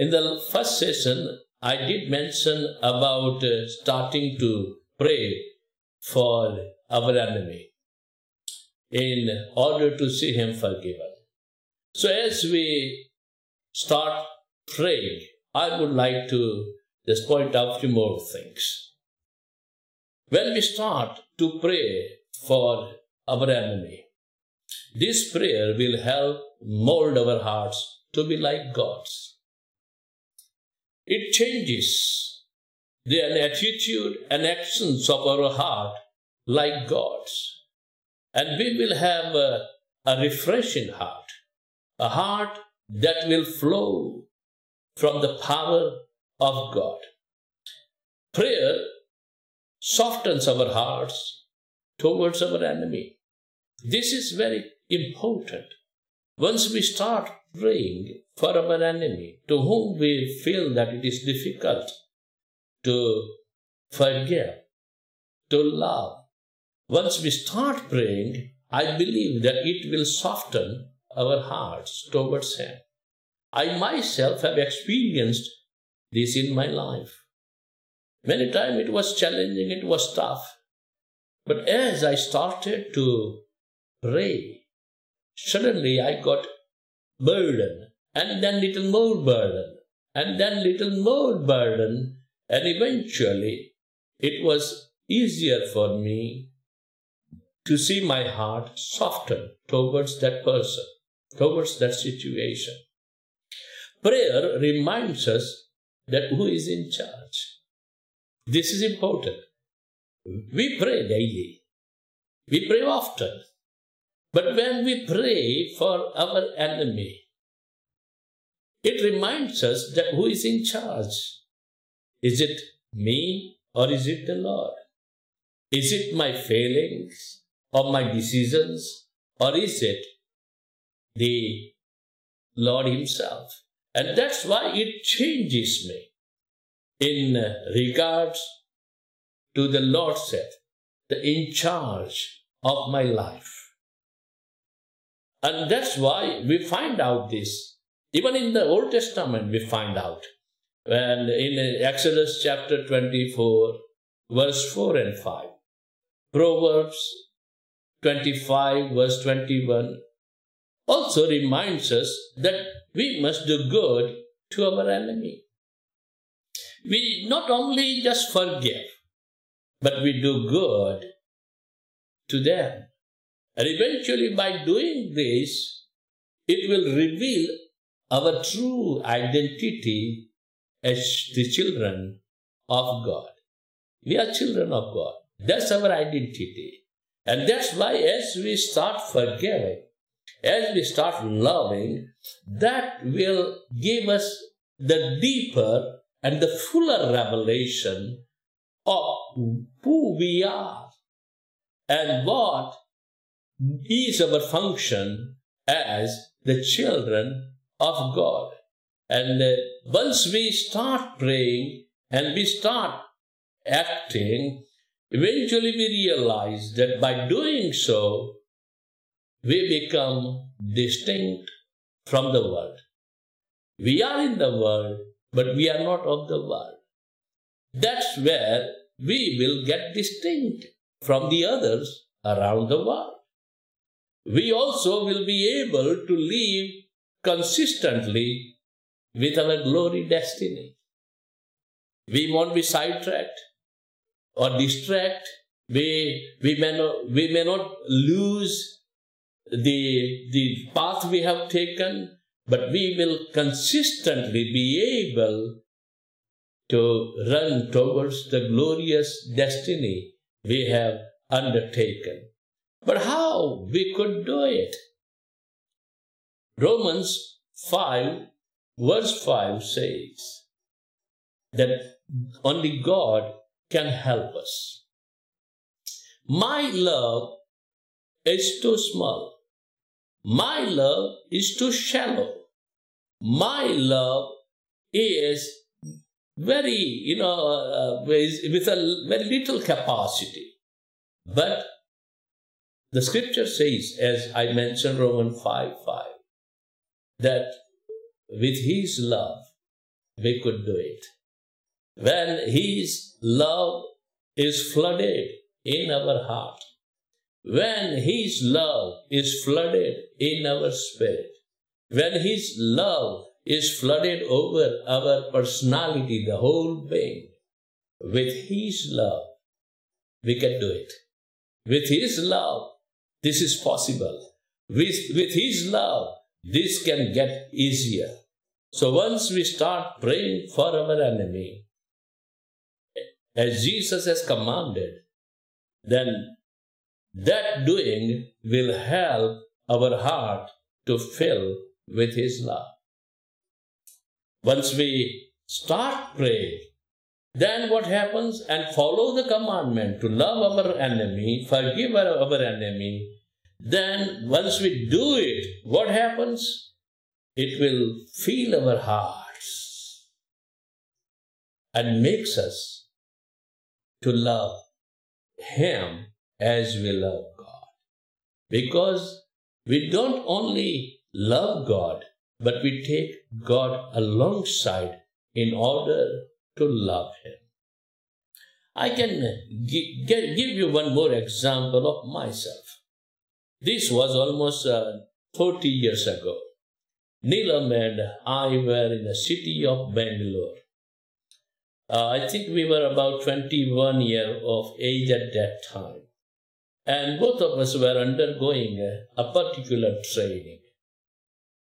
In the first session, I did mention about uh, starting to pray for our enemy in order to see him forgiven. So, as we start praying, I would like to just point out a few more things. When we start to pray for our enemy, this prayer will help mold our hearts to be like God's. It changes the attitude and actions of our heart like God's. And we will have a, a refreshing heart, a heart that will flow from the power of God. Prayer softens our hearts towards our enemy. This is very important. Once we start praying for our enemy, to whom we feel that it is difficult to forgive, to love. Once we start praying, I believe that it will soften our hearts towards Him. I myself have experienced this in my life. Many times it was challenging, it was tough. But as I started to pray, suddenly I got burden and then little more burden, and then little more burden, and eventually it was easier for me to see my heart soften towards that person, towards that situation. Prayer reminds us that who is in charge. This is important. We pray daily. We pray often. But when we pray for our enemy, it reminds us that who is in charge. Is it me or is it the Lord? Is it my failings or my decisions or is it the Lord Himself? And that's why it changes me in regards to the Lordship, the in charge of my life. And that's why we find out this even in the Old Testament, we find out. And in Exodus chapter 24, verse 4 and 5, Proverbs 25, verse 21, also reminds us that we must do good to our enemy. We not only just forgive, but we do good to them. And eventually, by doing this, it will reveal our true identity as the children of God. We are children of God. That's our identity. And that's why, as we start forgiving, as we start loving, that will give us the deeper and the fuller revelation of who we are and what is our function as the children of God. And uh, once we start praying and we start acting, eventually we realize that by doing so, we become distinct from the world. We are in the world, but we are not of the world. That's where we will get distinct from the others around the world. We also will be able to live consistently with our glory destiny. We won't be sidetracked or distract. We, we, may not, we may not lose the, the path we have taken, but we will consistently be able to run towards the glorious destiny we have undertaken. But how we could do it? Romans 5, verse 5 says that only God can help us. My love is too small. My love is too shallow. My love is very, you know, uh, with a very little capacity. But the scripture says, as I mentioned, Romans 5 5, that with his love we could do it. When his love is flooded in our heart, when his love is flooded in our spirit, when his love is flooded over our personality, the whole being, with his love, we can do it. With his love, this is possible. With, with His love, this can get easier. So once we start praying for our enemy, as Jesus has commanded, then that doing will help our heart to fill with His love. Once we start praying, then what happens? And follow the commandment to love our enemy, forgive our enemy. Then once we do it, what happens? It will fill our hearts and makes us to love Him as we love God. Because we don't only love God, but we take God alongside in order to love Him. I can give you one more example of myself. This was almost uh, 40 years ago. Neelam and I were in the city of Bangalore. Uh, I think we were about 21 years of age at that time. And both of us were undergoing a particular training.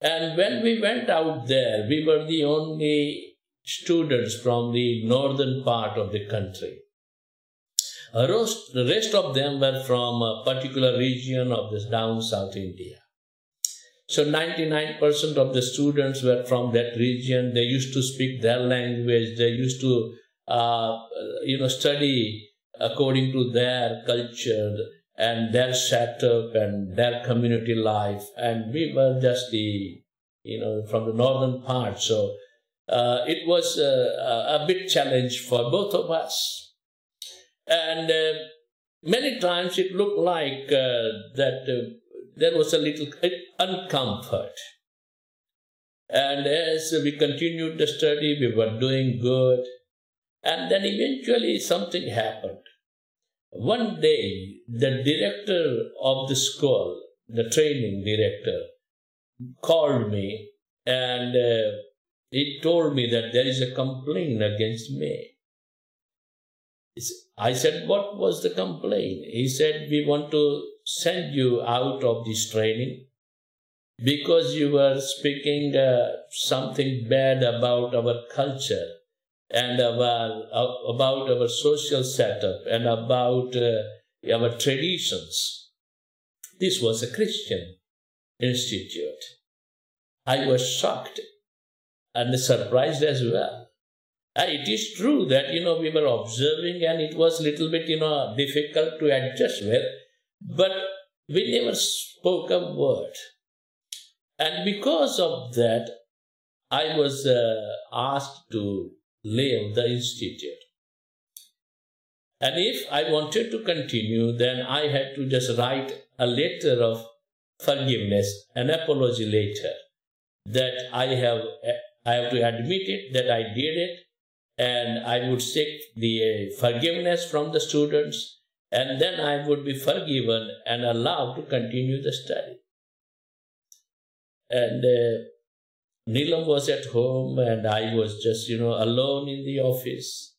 And when we went out there, we were the only students from the northern part of the country. The rest of them were from a particular region of this down south India. So 99% of the students were from that region. They used to speak their language. They used to, uh, you know, study according to their culture and their setup and their community life. And we were just the, you know, from the northern part. So uh, it was uh, a big challenge for both of us. And uh, many times it looked like uh, that uh, there was a little uncomfort. And as we continued the study, we were doing good. And then eventually something happened. One day, the director of the school, the training director, called me and uh, he told me that there is a complaint against me. I said, What was the complaint? He said, We want to send you out of this training because you were speaking uh, something bad about our culture and about, uh, about our social setup and about uh, our traditions. This was a Christian institute. I was shocked and surprised as well. And it is true that, you know, we were observing and it was a little bit, you know, difficult to adjust with, but we never spoke a word. And because of that, I was uh, asked to leave the institute. And if I wanted to continue, then I had to just write a letter of forgiveness, an apology letter that I have I have to admit it that I did it, and I would seek the uh, forgiveness from the students, and then I would be forgiven and allowed to continue the study. And uh, Neelam was at home, and I was just, you know, alone in the office.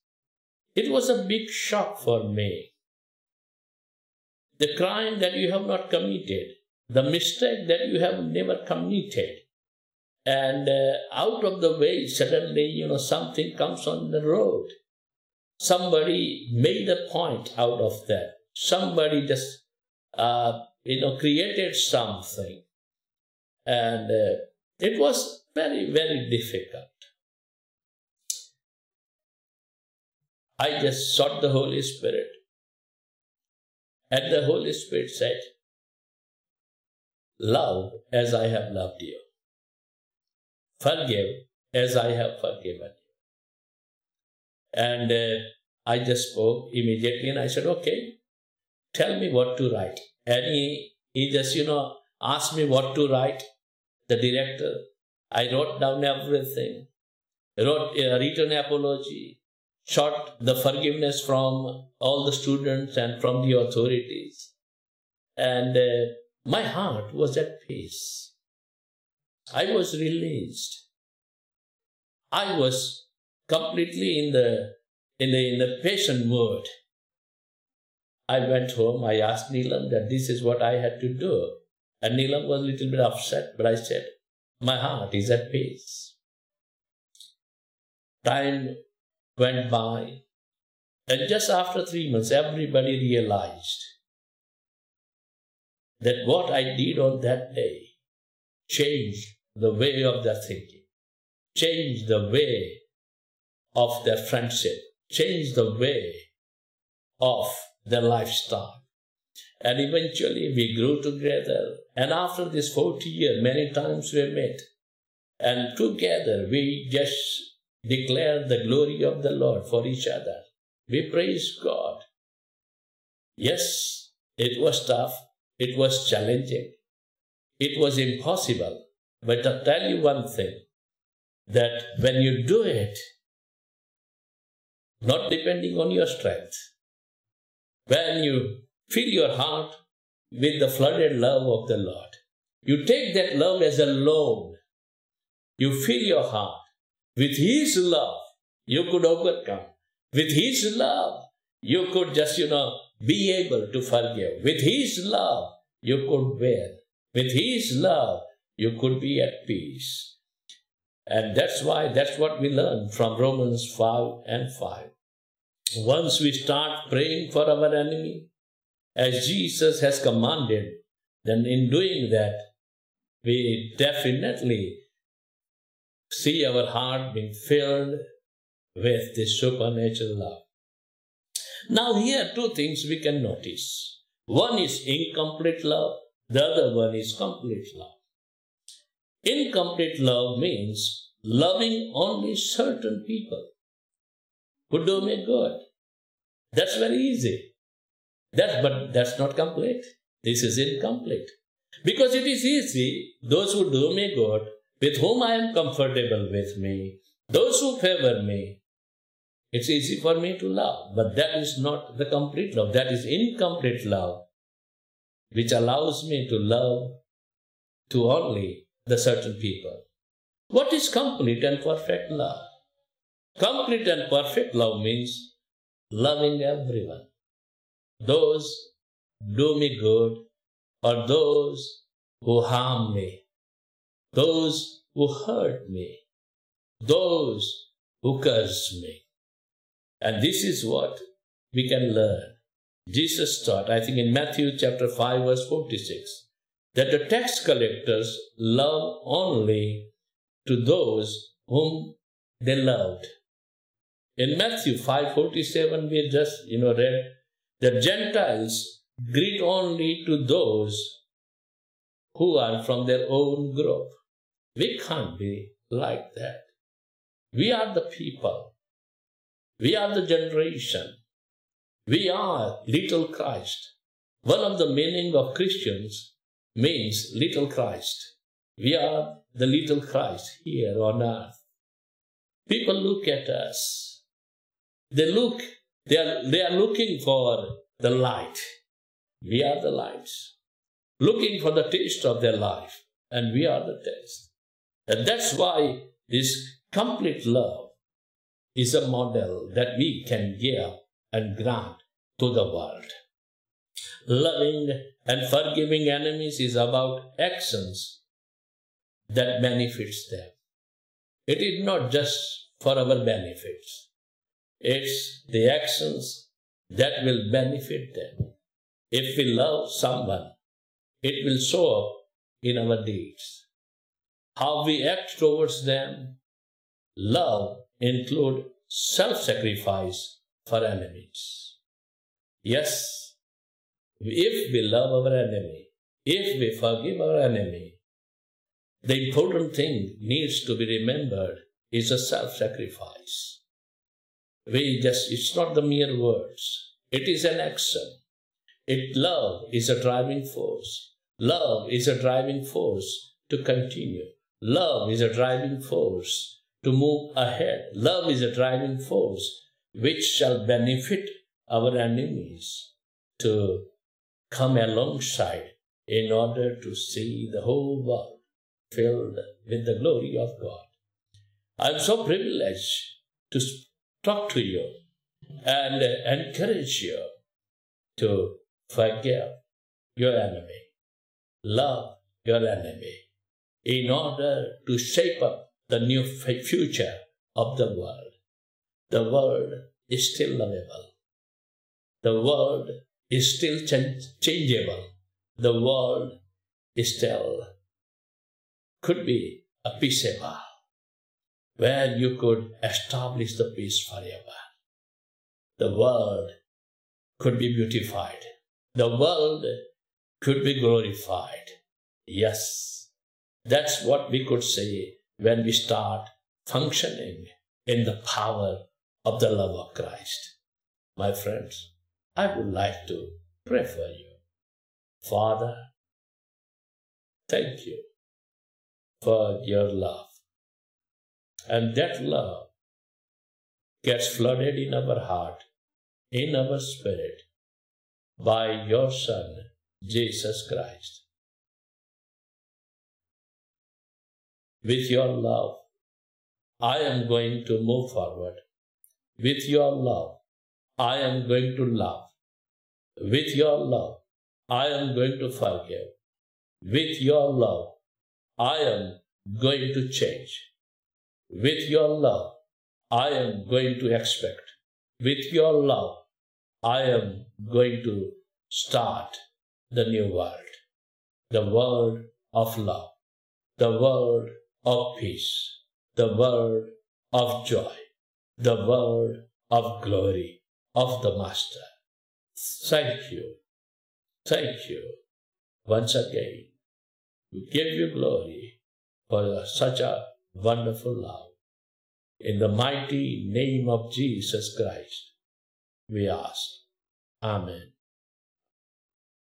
It was a big shock for me. The crime that you have not committed, the mistake that you have never committed, and uh, out of the way suddenly you know something comes on the road somebody made a point out of that somebody just uh, you know created something and uh, It was very, very difficult. I just sought the Holy Spirit. And the Holy Spirit said, Love as I have loved you. Forgive as I have forgiven you. And uh, I just spoke immediately and I said, Okay, tell me what to write. And he, he just, you know, asked me what to write. The director, I wrote down everything. Wrote a written apology, sought the forgiveness from all the students and from the authorities. And uh, my heart was at peace. I was released. I was completely in the in the, in the patient mode. I went home, I asked Neelam that this is what I had to do. And Neelam was a little bit upset, but I said, My heart is at peace. Time went by, and just after three months, everybody realized that what I did on that day changed the way of their thinking, change the way of their friendship, change the way of their lifestyle. And eventually we grew together. And after this 40 years, many times we met. And together we just declared the glory of the Lord for each other. We praise God. Yes, it was tough. It was challenging. It was impossible. But I'll tell you one thing that when you do it, not depending on your strength, when you fill your heart with the flooded love of the Lord, you take that love as a loan. You fill your heart with His love, you could overcome. With His love, you could just, you know, be able to forgive. With His love, you could bear. With His love, you could be at peace. And that's why, that's what we learn from Romans 5 and 5. Once we start praying for our enemy, as Jesus has commanded, then in doing that, we definitely see our heart being filled with this supernatural love. Now, here two things we can notice. One is incomplete love, the other one is complete love. Incomplete love means loving only certain people who do me good. That's very easy. That, but that's not complete. This is incomplete. Because it is easy, those who do me good, with whom I am comfortable with me, those who favor me, it's easy for me to love. But that is not the complete love. That is incomplete love, which allows me to love to only the certain people. What is complete and perfect love? Complete and perfect love means loving everyone. Those do me good or those who harm me, those who hurt me, those who curse me. And this is what we can learn. Jesus taught, I think in Matthew chapter 5, verse 46, that the tax collectors love only to those whom they loved. In Matthew 5:47, we just you know read that Gentiles greet only to those who are from their own group. We can't be like that. We are the people. We are the generation. We are little Christ. One of the meaning of Christians means little Christ. We are the little Christ here on earth. People look at us they look, they are, they are looking for the light. We are the lights. Looking for the taste of their life. And we are the taste. And that's why this complete love is a model that we can give and grant to the world. Loving and forgiving enemies is about actions that benefits them. It is not just for our benefits. It's the actions that will benefit them. If we love someone, it will show up in our deeds. how we act towards them. Love include self-sacrifice for enemies. Yes, if we love our enemy, if we forgive our enemy, the important thing needs to be remembered is a self-sacrifice. We just, it's not the mere words. It is an action. It, love is a driving force. Love is a driving force to continue. Love is a driving force to move ahead. Love is a driving force which shall benefit our enemies to come alongside in order to see the whole world filled with the glory of God. I'm so privileged to talk to you and encourage you to forgive your enemy, love your enemy, in order to shape up the new future of the world. The world is still lovable. The world is still changeable. The world is still could be a peaceable where you could establish the peace forever. The world could be beautified. The world could be glorified. Yes, that's what we could say when we start functioning in the power of the love of Christ. My friends, I would like to pray for you. Father, thank you for your love. And that love gets flooded in our heart, in our spirit, by your Son, Jesus Christ. With your love, I am going to move forward. With your love, I am going to love. With your love, I am going to forgive. With your love, I am going to change. With your love, I am going to expect. With your love, I am going to start the new world. The world of love. The world of peace. The world of joy. The world of glory of the Master. Thank you. Thank you once again. We give you glory for such a wonderful love. In the mighty name of Jesus Christ, we ask. Amen.